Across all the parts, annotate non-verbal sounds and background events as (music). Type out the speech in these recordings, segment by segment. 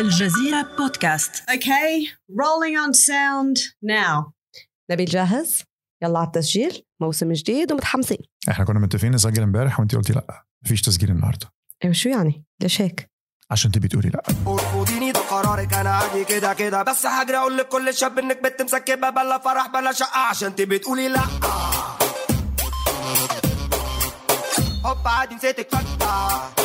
الجزيرة بودكاست Okay, rolling on sound now. نبيل جاهز؟ يلا على التسجيل موسم جديد ومتحمسين إحنا كنا متفقين نسجل امبارح وانت قلتي لا مفيش تسجيل النهارده أيوه شو يعني؟ ليش هيك؟ عشان تبي تقولي لا ارفضيني ده قرارك أنا عادي كده كده بس هجري أقول لكل شاب إنك بنت مسكبة بلا فرح بلا شقة عشان تبي تقولي لا هوب عادي نسيتك فجأة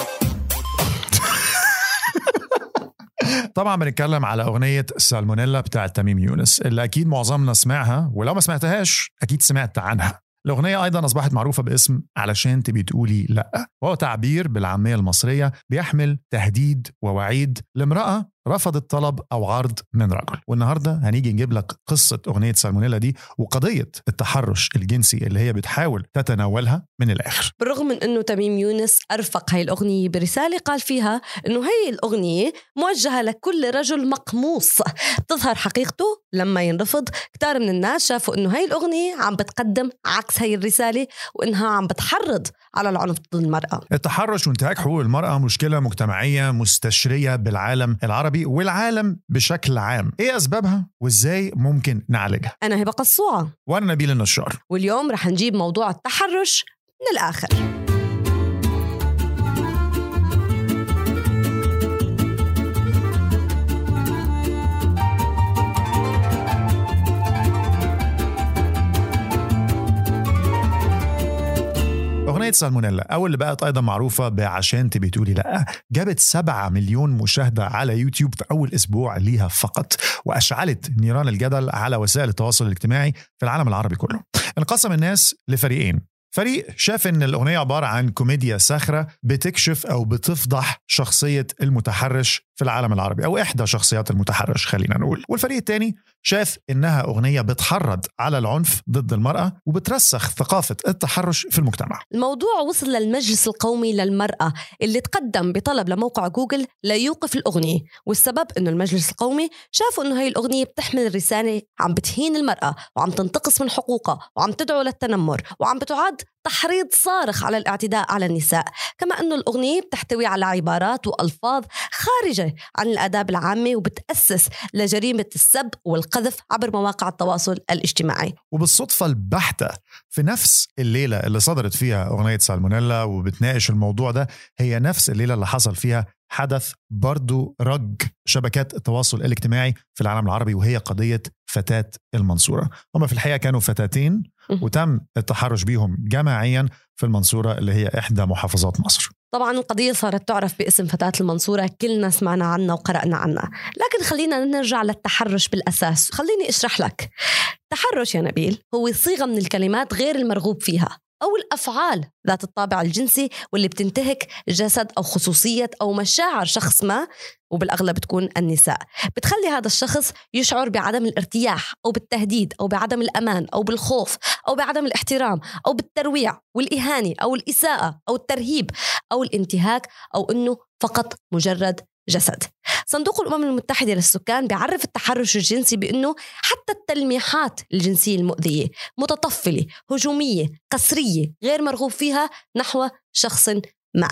طبعا بنتكلم على أغنية سالمونيلا بتاعه تميم يونس اللي أكيد معظمنا سمعها ولو ما سمعتهاش أكيد سمعت عنها. الأغنية أيضا أصبحت معروفة باسم علشان تبي تقولي لأ. وهو تعبير بالعامية المصرية بيحمل تهديد ووعيد لامرأة رفضت طلب أو عرض من رجل. والنهاردة هنيجي نجيب لك قصة أغنية سالمونيلا دي وقضية التحرش الجنسي اللي هي بتحاول تتناولها من الآخر. بالرغم من إنه تميم يونس أرفق هاي الأغنية برسالة قال فيها إنه هي الأغنية موجهة لكل رجل مقموص. بتظهر حقيقته لما ينرفض. كتار من الناس شافوا إنه هاي الأغنية عم بتقدم عكس هاي الرسالة وإنها عم بتحرض على العنف ضد المرأة. التحرش وانتهاك حقوق المرأة مشكلة مجتمعية مستشرية بالعالم العربي. والعالم بشكل عام. إيه أسبابها؟ وإزاي ممكن نعالجها؟ أنا هبه قصوعه وأنا نبيل النشار. واليوم رح نجيب موضوع التحرش من الآخر. أغنية سالمونيلا أو اللي بقت أيضا معروفة بعشان تبي تقولي لأ جابت 7 مليون مشاهدة على يوتيوب في أول أسبوع ليها فقط وأشعلت نيران الجدل على وسائل التواصل الاجتماعي في العالم العربي كله. انقسم الناس لفريقين. فريق شاف إن الأغنية عبارة عن كوميديا ساخره بتكشف أو بتفضح شخصية المتحرش في العالم العربي أو إحدى شخصيات المتحرش خلينا نقول. والفريق الثاني شاف إنها أغنية بتحرض على العنف ضد المرأة وبترسخ ثقافة التحرش في المجتمع. الموضوع وصل للمجلس القومي للمرأة اللي تقدم بطلب لموقع جوجل ليوقف الأغنية والسبب أنه المجلس القومي شافوا أنه هاي الأغنية بتحمل رسالة عم بتهين المرأة وعم تنتقص من حقوقها وعم تدعو للتنمر وعم بتعد تحريض صارخ على الاعتداء على النساء كما أنه الأغنية بتحتوي على عبارات وألفاظ خارجة عن الآداب العامة وبتأسس لجريمة السب والقذف عبر مواقع التواصل الاجتماعي. وبالصدفة البحتة في نفس الليلة اللي صدرت فيها أغنية سالمونيلا وبتناقش الموضوع ده هي نفس الليلة اللي حصل فيها حدث برضو رج شبكات التواصل الاجتماعي في العالم العربي وهي قضية فتاة المنصورة. هم في الحقيقة كانوا فتاتين. وتم التحرش بيهم جماعيا في المنصورة اللي هي إحدى محافظات مصر. طبعا القضية صارت تعرف باسم فتاة المنصورة كلنا سمعنا عنها وقرأنا عنها. لكن خلينا نرجع للتحرش بالأساس. خليني أشرح لك. التحرش يا نبيل هو صيغة من الكلمات غير المرغوب فيها. أو الأفعال ذات الطابع الجنسي واللي بتنتهك جسد أو خصوصية أو مشاعر شخص ما وبالأغلب بتكون النساء. بتخلي هذا الشخص يشعر بعدم الارتياح أو بالتهديد أو بعدم الأمان أو بالخوف أو بعدم الاحترام أو بالترويع والإهانة أو الإساءة أو الترهيب أو الانتهاك أو أنه فقط مجرد جسد. صندوق الأمم المتحدة للسكان بيعرف التحرش الجنسي بأنه حتى التلميحات الجنسية المؤذية متطفلة هجومية قسرية غير مرغوب فيها نحو شخص ما.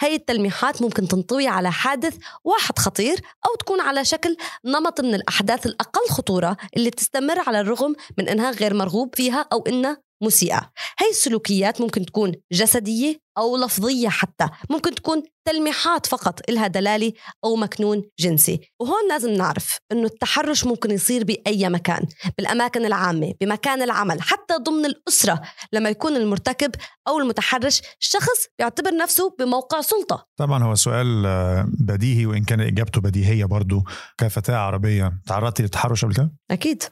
هاي التلميحات ممكن تنطوي على حادث واحد خطير أو تكون على شكل نمط من الأحداث الأقل خطورة اللي بتستمر على الرغم من إنها غير مرغوب فيها أو إنها مسيئة. هاي السلوكيات ممكن تكون جسدية أو لفظية حتى. ممكن تكون تلميحات فقط إلها دلالة أو مكنون جنسي. وهون لازم نعرف أنه التحرش ممكن يصير بأي مكان بالأماكن العامة بمكان العمل حتى ضمن الأسرة. لما يكون المرتكب أو المتحرش شخص بيعتبر نفسه بموقع سلطة. طبعا هو سؤال آه، بديهي وإن كان إجابته بديهية برضو. كفتاة عربية تعرضتي للتحرش قبل كده؟ أكيد.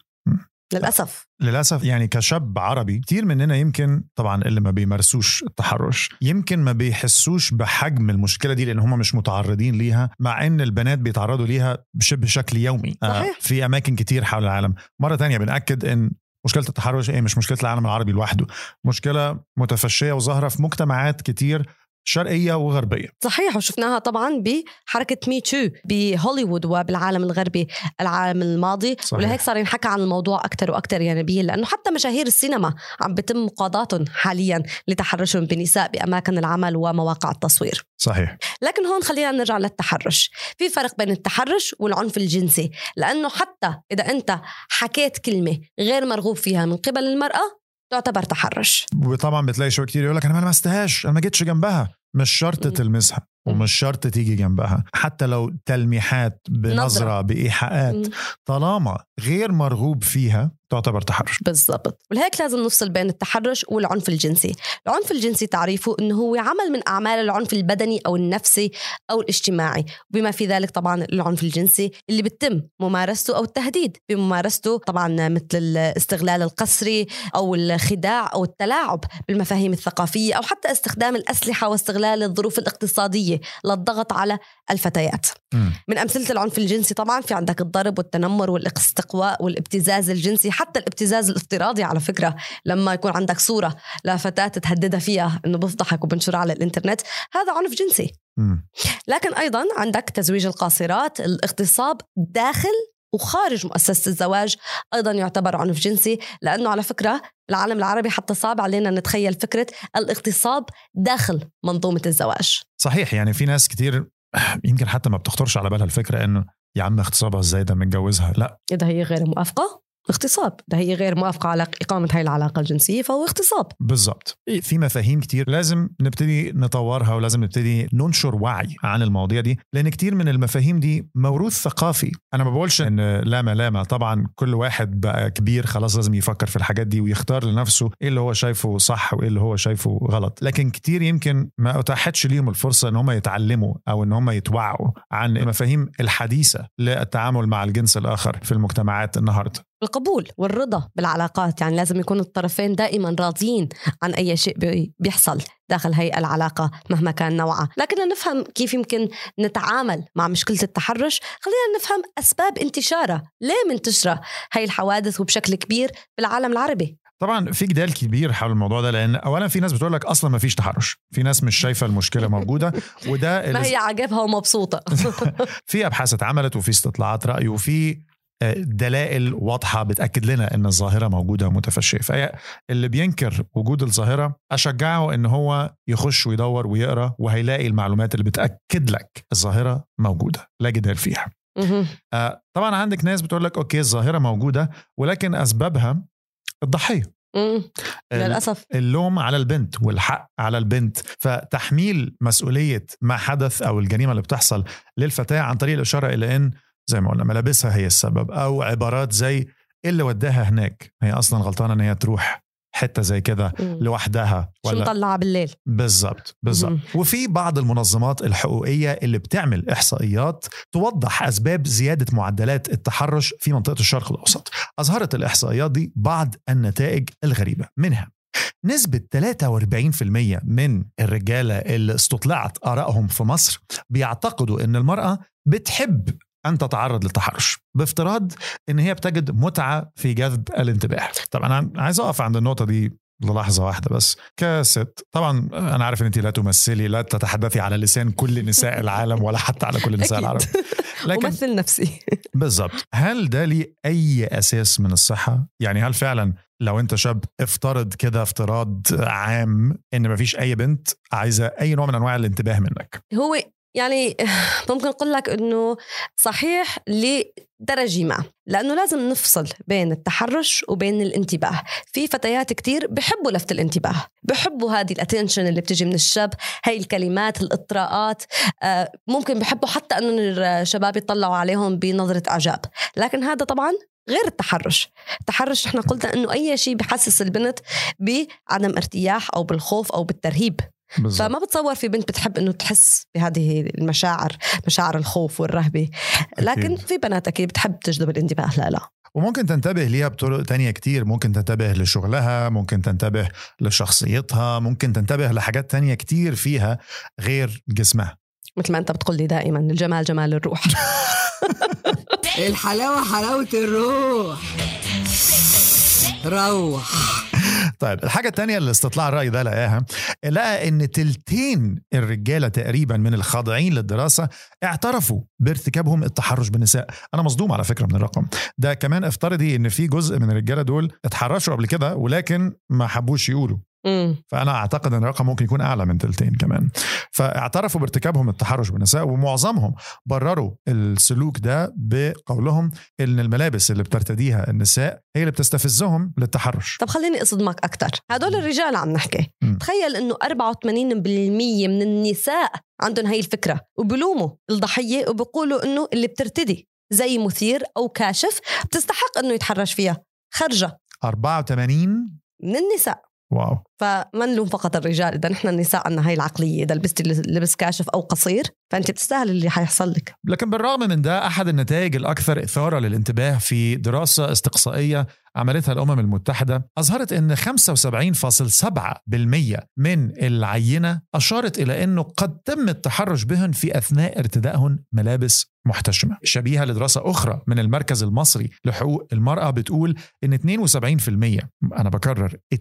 مم. للأسف. للأسف. يعني كشاب عربي كتير مننا يمكن طبعا اللي ما بيمارسوش التحرش يمكن ما بيحسوش بحجم المشكلة دي لأن هم مش متعرضين ليها مع إن البنات بيتعرضوا ليها بشبه بشكل يومي. آه، صحيح. في أماكن كتير حول العالم. مرة تانية بنأكد إن مشكلة التحرش إيه؟ مش مشكلة العالم العربي لوحده. مشكلة متفشية وظاهرة في مجتمعات كتير شرقية وغربية. صحيح وشفناها طبعا بحركة مي تو بهوليوود وبالعالم الغربي العام الماضي صحيح. ولهيك صار ينحكى عن الموضوع أكثر وأكثر يا نبيل لأنه حتى مشاهير السينما عم بتم مقاضاتهم حاليا لتحرشهم بنساء بأماكن العمل ومواقع التصوير. صحيح. لكن هون خلينا نرجع للتحرش. في فرق بين التحرش والعنف الجنسي لأنه حتى إذا أنت حكيت كلمة غير مرغوب فيها من قبل المرأة تعتبر تحرش وطبعا بتلاقي شوي كتير يقول لك أنا ما لمستهاش أنا ما جيتش جنبها مش شرط. تلمسها. ومش شرط تيجي جنبها. حتى لو تلميحات بنظرة نظرة. بإيحاءات. طالما غير مرغوب فيها تعتبر تحرش. بالضبط. ولهيك لازم نفصل بين التحرش والعنف الجنسي. العنف الجنسي تعريفه أنه هو عمل من أعمال العنف البدني أو النفسي أو الاجتماعي. وبما في ذلك طبعا العنف الجنسي اللي بتم ممارسته أو التهديد بممارسته طبعا مثل الاستغلال القسري أو الخداع أو التلاعب بالمفاهيم الثقافية أو حتى استخدام الأسلحة واستغلال الظروف الاقتصادية. للضغط على الفتيات مم. من أمثلة العنف الجنسي طبعا في عندك الضرب والتنمر والاستقواء والابتزاز الجنسي حتى الابتزاز الافتراضي على فكرة لما يكون عندك صورة لفتاة تهددها فيها أنه بفضحك وبنشرها على الإنترنت هذا عنف جنسي مم. لكن أيضا عندك تزويج القاصرات الاغتصاب داخل وخارج مؤسسة الزواج أيضا يعتبر عنف جنسي لأنه على فكرة العالم العربي حتى صعب علينا نتخيل فكرة الاغتصاب داخل منظومة الزواج. صحيح يعني في ناس كتير (clears throat) يمكن حتى ما بتخطرش على بالها الفكرة إنه يا عم اغتصابها إزاي ده متجوزها؟ لا. إذا هي غير موافقة. اغتصاب. إذا هي غير موافقة على إقامة هاي العلاقة الجنسية فهو اغتصاب. بالظبط في مفاهيم كتير لازم نبتدي نطورها ولازم نبتدي ننشر وعي عن المواضيع دي لأن كتير من المفاهيم دي موروث ثقافي. أنا ما بقولش إن لا ملامه طبعا كل واحد بقى كبير خلاص لازم يفكر في الحاجات دي ويختار لنفسه إيه اللي هو شايفه صح وإيه اللي هو شايفه غلط. لكن كتير يمكن ما أتاحتش ليهم الفرصة إن هم يتعلموا أو إن هم يتوعوا عن المفاهيم الحديثة للتعامل مع الجنس الآخر في المجتمعات النهارده. القبول والرضا بالعلاقات. يعني لازم يكون الطرفين دائما راضيين عن أي شيء بي- بيحصل داخل هي العلاقة مهما كان نوعها. لكن نفهم كيف يمكن نتعامل مع مشكلة التحرش. خلينا نفهم أسباب انتشارها. ليه منتشرة هي الحوادث وبشكل كبير بالعالم العربي؟ طبعا في جدال كبير حول الموضوع ده لأن اولا في ناس بتقول لك أصلا ما فيش تحرش. في ناس مش شايفة المشكلة موجودة وده (laughs) ما هي عاجبها ومبسوطة. (laughs) في أبحاث اتعملت وفي استطلاعات رأي وفي دلائل واضحة بتأكد لنا إن الظاهرة موجودة ومتفشية. فهي اللي بينكر وجود الظاهرة أشجعه إن هو يخش ويدور ويقرأ وهيلاقي المعلومات اللي بتأكد لك الظاهرة موجودة. لا جدال فيها. آه، طبعا عندك ناس بتقول لك أوكي الظاهرة موجودة ولكن أسبابها الضحية. مم. للأسف. اللوم على البنت والحق على البنت. فتحميل مسؤولية ما حدث أو الجريمة اللي بتحصل للفتاة عن طريق الإشارة إلى إن زي ما قلنا ملابسها هي السبب أو عبارات زي اللي وداها هناك. هي أصلا غلطانة إن هي تروح حتة زي كده. لوحدها شو ولا مطلعة بالليل. بالظبط بالظبط. وفي بعض المنظمات الحقوقية اللي بتعمل إحصائيات توضح أسباب زيادة معدلات التحرش في منطقة الشرق الأوسط. أظهرت الإحصائيات دي بعض النتائج الغريبة منها. نسبة 43% من الرجالة اللي استطلعت آرائهم في مصر بيعتقدوا أن المرأة بتحب أن تتعرض للتحرش بافتراض أن هي بتجد متعة في جذب الانتباه. طبعا أنا عايز أقف عند النقطة دي للحظة واحدة بس. كست طبعا أنا عارف أن أنت لا تمثلي لا تتحدثي على لسان كل نساء العالم ولا حتى على كل نساء. العالم (laughs) لكن ممثل نفسي. (laughs) بالظبط. هل ده ليه أي أساس من الصحة؟ يعني هل فعلا لو أنت شاب افترض كده افتراض عام إن مفيش أي بنت عايزة أي نوع من أنواع الانتباه منك؟ هو يعني (sighs) ممكن أقول لك إنه صحيح لدرجة ما لأنه لازم نفصل بين التحرش وبين الانتباه. في فتيات كتير بحبوا لفت الانتباه بحبوا هذه الاتنشن اللي بتجي من الشاب هاي الكلمات الإطراءات آه، ممكن بحبوا حتى إنه الشباب يطلعوا عليهم بنظرة أعجاب. لكن هذا طبعا غير التحرش. التحرش إحنا قلنا إنه أي شيء بحسس البنت بعدم ارتياح أو بالخوف أو بالترهيب. بالظبط فما بتصور في بنت بتحب إنه تحس بهذه المشاعر مشاعر الخوف والرهبة. لكن أكيد. في بنات أكيد بتحب تجذب الانتباه لا لا. وممكن تنتبه ليها بطرق تانية كتير. ممكن تنتبه لشغلها ممكن تنتبه لشخصيتها ممكن تنتبه لحاجات تانية كتير فيها غير جسمها. مثل ما أنت بتقول لي دائما الجمال جمال الروح. (laughs) الحلاوة حلاوة الروح. روح. (laughs) طيب الحاجة الثانية اللي استطلاع الرأي ده لقاها لقى إن تلتين الرجالة تقريبا من الخاضعين للدراسة اعترفوا بارتكابهم التحرش بالنساء أنا مصدوم على فكرة من الرقم ده كمان افترضي إن في جزء من الرجالة دول اتحرشوا قبل كده ولكن ما حبوش يقولوا. فأنا أعتقد إن الرقم ممكن يكون أعلى من تلتين كمان. فاعترفوا بارتكابهم التحرش بالنساء ومعظمهم برروا السلوك ده بقولهم إن الملابس اللي بترتديها النساء هي اللي بتستفزهم للتحرش. طب خليني أصدمك أكثر هدول الرجال عم نحكي. مم. تخيل إنه 84% من النساء عندهم هاي الفكرة وبلوموا الضحية وبيقولوا إنه اللي بترتدي زي مثير أو كاشف بتستحق إنه يتحرش فيها. خرجة. 84 من النساء. واو. فما نلوم فقط الرجال إذا نحن النساء عندنا هاي العقلية. إذا لبستي لبس كاشف أو قصير فانت بتستاهل اللي حيحصل لك. لكن بالرغم من ده أحد النتائج الأكثر إثارة للانتباه في دراسة استقصائية عملتها الأمم المتحدة أظهرت إن 75.7% من العينة أشارت إلى إنه قد تم التحرش بهن في أثناء ارتدائهن ملابس محتشمة. شبيهة لدراسة أخرى من المركز المصري لحقوق المرأة بتقول إن 72% أنا بكرر 72%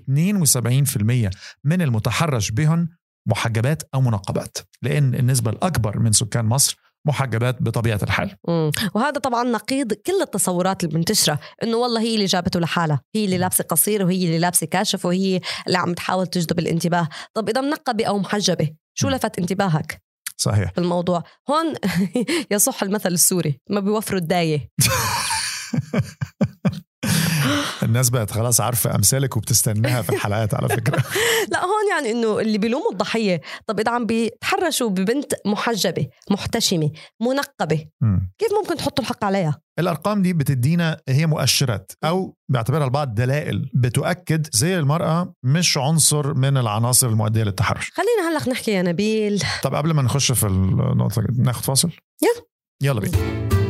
من المتحرش بهن محجبات أو منقبات لأن النسبة الأكبر من سكان مصر محجبات بطبيعة الحال. مم. وهذا طبعا نقيض كل التصورات المنتشرة إنه والله هي اللي جابته لحالها هي اللي لابسة قصير وهي اللي لابسة كاشف وهي اللي عم تحاول تجذب الانتباه. طب إذا منقبة أو محجبة شو. لفت انتباهك؟ صحيح. في الموضوع. هون (laughs) يصح المثل السوري ما بيوفروا الداية. (laughs) الناس بقت خلاص عارفة أمثالك وبتستناها في الحلقات على فكرة. (laughs) لا هون يعني إنه اللي بيلوموا الضحية. طب إذا عم بيتحرشوا ببنت محجبة محتشمة منقبة مم. كيف ممكن تحطوا الحق عليها؟ الأرقام دي بتدينا هي مؤشرات أو باعتبارها البعض دلائل بتؤكد زي المرأة مش عنصر من العناصر المؤدية للتحرش. خلينا هلأ نحكي يا نبيل. طب قبل ما نخش في النقطة ناخد فاصل؟ يلا. يلا بينا.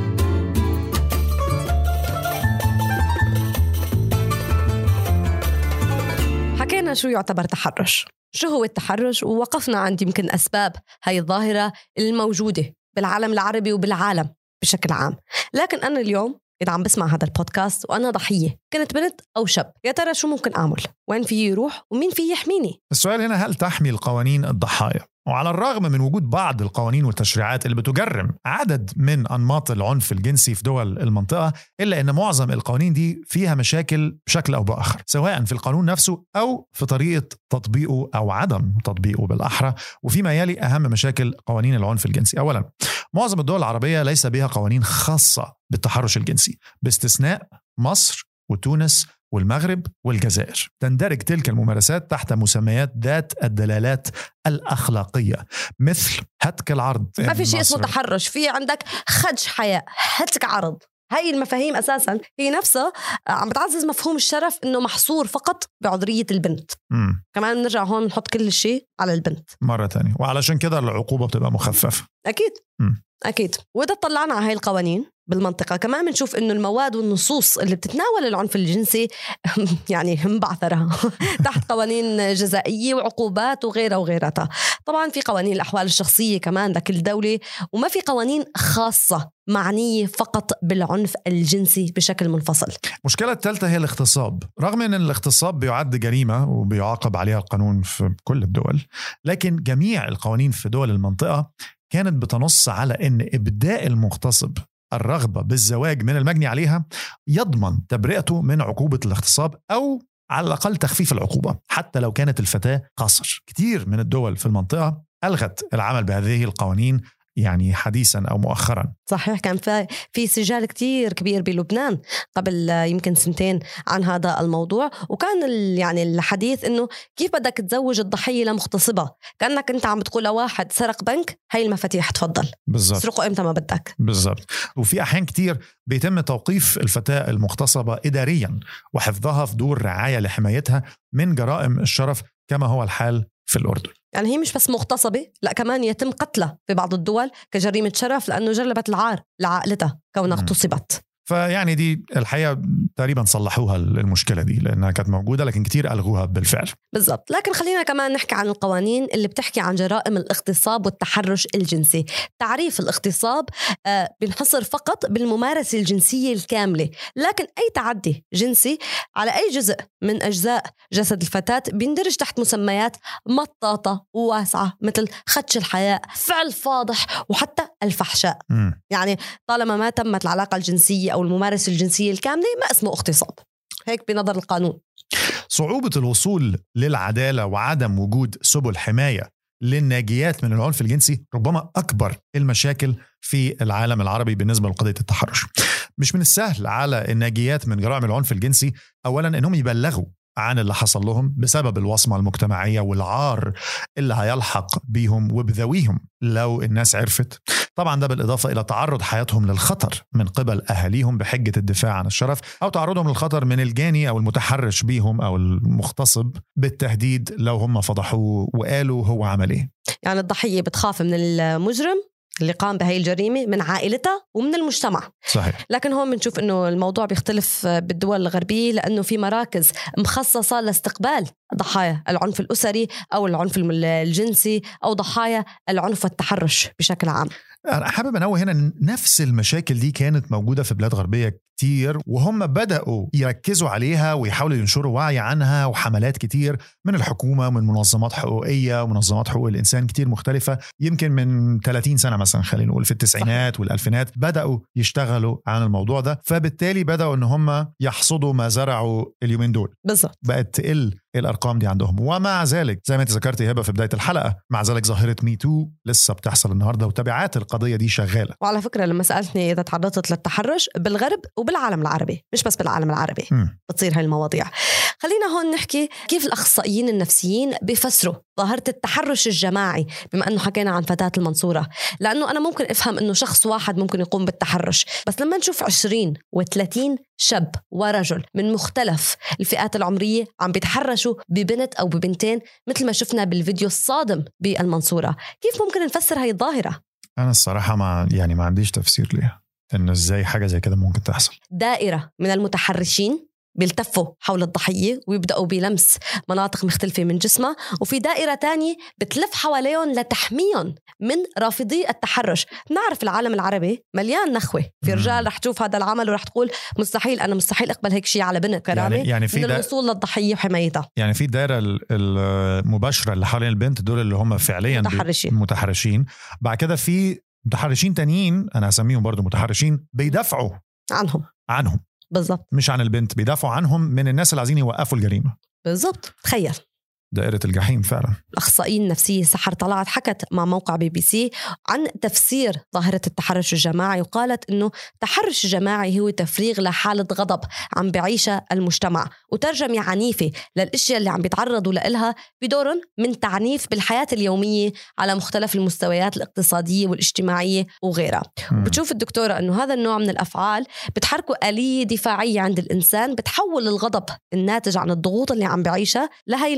شو يعتبر تحرش؟ شو هو التحرش؟ ووقفنا عند يمكن أسباب هاي الظاهرة الموجودة بالعالم العربي وبالعالم بشكل عام. لكن أنا اليوم إذا عم بسمع هذا البودكاست وأنا ضحية كنت بنت أو شاب يا ترى شو ممكن أعمل؟ وين في يروح؟ ومين في يحميني؟ السؤال هنا هل تحمي القوانين الضحايا؟ وعلى الرغم من وجود بعض القوانين والتشريعات اللي بتجرم عدد من أنماط العنف الجنسي في دول المنطقة إلا إن معظم القوانين دي فيها مشاكل بشكل أو بآخر سواء في القانون نفسه أو في طريقة تطبيقه أو عدم تطبيقه بالأحرى. وفيما يلي أهم مشاكل قوانين العنف الجنسي. اولا معظم الدول العربية ليس بها قوانين خاصة بالتحرش الجنسي باستثناء مصر وتونس والمغرب والجزائر. تندرج تلك الممارسات تحت مسميات ذات الدلالات الأخلاقية مثل هتك العرض. ما في شيء اسمه. تحرش في عندك خدش حياء هتك عرض. هاي المفاهيم أساسا هي نفسها عم بتعزز مفهوم الشرف إنه محصور فقط بعذرية البنت. مم. كمان بنرجع هون نحط كل شيء على البنت. مرة تانية. وعلشان كده العقوبة بتبقى مخففة. أكيد. مم. أكيد. وإذا طلعنا على هاي القوانين بالمنطقة. كمان بنشوف إنه المواد والنصوص اللي بتتناول العنف الجنسي (laughs) يعني مبعثرة. (laughs) تحت قوانين جزائية وعقوبات وغيرها وغيرها. طبعا في قوانين الأحوال الشخصية كمان لكل دولة وما في قوانين خاصة معنية فقط بالعنف الجنسي بشكل منفصل. المشكلة الثالثة هي الاغتصاب. رغم أن الاغتصاب بيعد جريمة وبيعاقب عليها القانون في كل الدول لكن جميع القوانين في دول المنطقة كانت بتنص على أن إبداء المغتصب الرغبة بالزواج من المجني عليها يضمن تبرئته من عقوبة الاغتصاب أو على الأقل تخفيف العقوبة حتى لو كانت الفتاة قاصر كتير من الدول في المنطقة ألغت العمل بهذه القوانين يعني حديثا أو مؤخرا. صحيح كان في سجال كتير كبير بلبنان قبل يمكن سنتين عن هذا الموضوع وكان ال- يعني الحديث إنه كيف بدك تزوج الضحية لمغتصبه كأنك أنت عم بتقول لواحد سرق بنك هاي المفاتيح تفضل. بالضبط. اسرقه إمتى ما بدك. بالضبط. وفي أحيان كتير بيتم توقيف الفتاة المغتصبة اداريا وحفظها في دور رعاية لحمايتها من جرائم الشرف كما هو الحال في الأردن. يعني هي مش بس مغتصبة لا كمان يتم قتلها في بعض الدول كجريمة شرف لأنه جلبت العار لعائلتها كونها. اغتصبت فيعني دي الحقيقة تقريبا صلحوها المشكلة دي لأنها كانت موجودة لكن كتير ألغوها بالفعل. بالضبط. لكن خلينا كمان نحكي عن القوانين اللي بتحكي عن جرائم الاغتصاب والتحرش الجنسي. تعريف الاغتصاب آه، بينحصر فقط بالممارسة الجنسية الكاملة. لكن أي تعدي جنسي على أي جزء من أجزاء جسد الفتاة بيندرج تحت مسميات مطاطة وواسعة مثل خدش الحياء فعل فاضح وحتى الفحشاء. مم. يعني طالما ما تمت العلاقة الجنسية أو الممارسة الجنسية الكاملة ما اسمه اغتصاب هيك بنظر القانون. صعوبة الوصول للعدالة وعدم وجود سبل حماية للناجيات من العنف الجنسي ربما أكبر المشاكل في العالم العربي بالنسبة لقضية التحرش. مش من السهل على الناجيات من جرائم العنف الجنسي أولا أنهم يبلغوا عن اللي حصل لهم بسبب الوصمة المجتمعية والعار اللي هيلحق بيهم وبذويهم لو الناس عرفت. طبعا ده بالإضافة إلى تعرض حياتهم للخطر من قبل أهاليهم بحجة الدفاع عن الشرف أو تعرضهم للخطر من الجاني أو المتحرش بيهم أو المغتصب بالتهديد لو هم فضحوه وقالوا هو عمل إيه. يعني الضحية بتخاف من المجرم اللي قام بهي الجريمة من عائلتها ومن المجتمع. صحيح. لكن هون بنشوف إنه الموضوع بيختلف بالدول الغربية لأنه في مراكز مخصصة لاستقبال ضحايا العنف الأسري أو العنف الجنسي أو ضحايا العنف والتحرش بشكل عام. حابب أنوه هنا نفس المشاكل دي كانت موجودة في بلاد غربية كتير وهم بدأوا يركزوا عليها ويحاولوا ينشروا وعي عنها وحملات كتير من الحكومة ومن منظمات حقوقية ومنظمات حقوق الإنسان كتير مختلفة. يمكن من 30 سنة مثلا خلينا نقول في التسعينات والألفينات بدأوا يشتغلوا عن الموضوع ده فبالتالي بدأوا إن هم يحصدوا ما زرعوا اليومين دول. بالضبط بقت تقل الأرقام دي عندهم؟ ومع ذلك زي ما أنت ذكرتي هبة في بداية الحلقة مع ذلك ظاهرة Me Too لسه بتحصل النهارده وتبعات القضية دي شغالة. وعلى فكرة لما سألتني إذا تعرضت للتحرش بالغرب وبالعالم العربي مش بس بالعالم العربي مم. بتصير هاي المواضيع. خلينا هون نحكي كيف الأخصائيين النفسيين بيفسروا ظاهرة التحرش الجماعي بما إنه حكينا عن فتاة المنصورة. لأنه أنا ممكن أفهم إنه شخص واحد ممكن يقوم بالتحرش بس لما نشوف 20 و30 شاب ورجل من مختلف الفئات العمرية عم بيتحرشوا ببنت أو ببنتين مثل ما شفنا بالفيديو الصادم بالمنصورة كيف ممكن نفسر هاي الظاهرة؟ أنا الصراحة ما يعني ما عنديش تفسير ليها إنه إزاي حاجة زي كده ممكن تحصل. دائرة من المتحرشين بيلتفوا حول الضحية ويبدأوا بلمس مناطق مختلفة من جسمها. وفي دائرة تانية بتلف حواليهم لتحميهم من رافضي التحرش. نعرف العالم العربي مليان نخوة. في. رجال رح تشوف هذا العمل ورح تقول مستحيل أنا مستحيل أقبل هيك شيء على بنت كرامة يعني يعني من في دا الوصول للضحية وحمايتها. يعني في الدائره ال- المباشرة اللي حوالين البنت دول اللي هم فعليا متحرشين. متحرشين. بعد كده في متحرشين تانيين أنا هسميهم برضو متحرشين بيدافعوا عنهم. عنهم. بالضبط. مش عن البنت بيدافعوا عنهم من الناس اللي عايزين يوقفوا الجريمة. بالضبط. تخيل. دائرة الجحيم فعلا. الأخصائية النفسية سحر طلعت حكت مع موقع بي بي سي عن تفسير ظاهرة التحرش الجماعي وقالت أنه التحرش الجماعي هو تفريغ لحالة غضب عم بعيشها المجتمع. وترجمة عنيفة للأشياء اللي عم بيتعرضوا لإلها بدور من تعنيف بالحياة اليومية على مختلف المستويات الاقتصادية والاجتماعية وغيرها. مم. بتشوف الدكتورة أنه هذا النوع من الأفعال بتحركوا آلية دفاعية عند الإنسان بتحول الغضب الناتج عن الضغوط اللي عم بعيشها لهي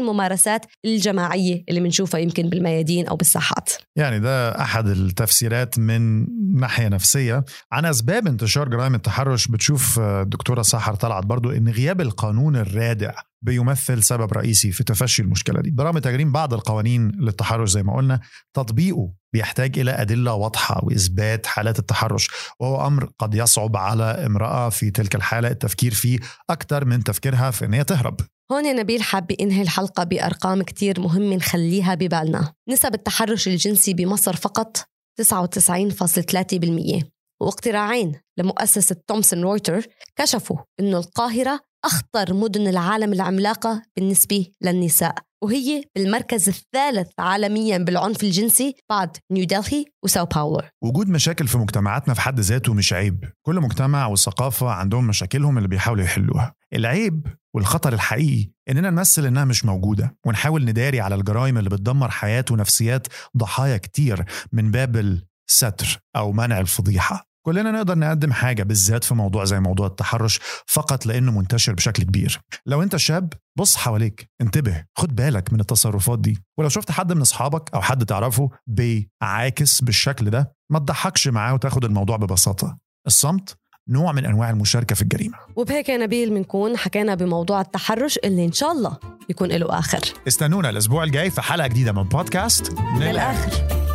الممارسات الجماعية اللي بنشوفها يمكن بالميادين أو بالساحات يعني ده أحد التفسيرات من ناحية نفسية. عن أسباب انتشار جرائم التحرش بتشوف الدكتوره سحر طلعت برضو إن غياب القانون الرادع بيمثل سبب رئيسي في تفشي المشكلة دي. برغم تجريم بعض القوانين للتحرش زي ما قلنا تطبيقه بيحتاج إلى أدلة واضحة وإثبات حالات التحرش وهو أمر قد يصعب على امرأة في تلك الحالة التفكير فيه أكثر من تفكيرها في إن هي تهرب. هون نبيل حابة إنهي الحلقة بأرقام كتير مهم نخليها ببالنا. نسب التحرش الجنسي بمصر فقط 99.3% واقتراعين لمؤسسة تومسون رويتر كشفوا أنه القاهرة أخطر مدن العالم العملاقة بالنسبة للنساء وهي بالمركز الثالث عالميا بالعنف الجنسي بعد نيودلهي وساو باولو وجود مشاكل في مجتمعاتنا في حد ذاته مش عيب. كل مجتمع والثقافة عندهم مشاكلهم اللي بيحاولوا يحلوها. العيب والخطر الحقيقي إننا نمثل إنها مش موجودة ونحاول نداري على الجرائم اللي بتدمر حياة ونفسيات ضحايا كتير من باب الستر أو منع الفضيحة. كلنا نقدر نقدم حاجة بالذات في موضوع زي موضوع التحرش فقط لأنه منتشر بشكل كبير. لو أنت شاب بص حواليك انتبه خد بالك من التصرفات دي. ولو شفت حد من أصحابك أو حد تعرفه بيعاكس بالشكل ده ما تضحكش معاه وتاخد الموضوع ببساطة. الصمت نوع من أنواع المشاركة في الجريمة. وبهيك يا نبيل بنكون حكينا بموضوع التحرش اللي إن شاء الله يكون له آخر. استنونا الأسبوع الجاي في حلقة جديدة من بودكاست. من للآخر.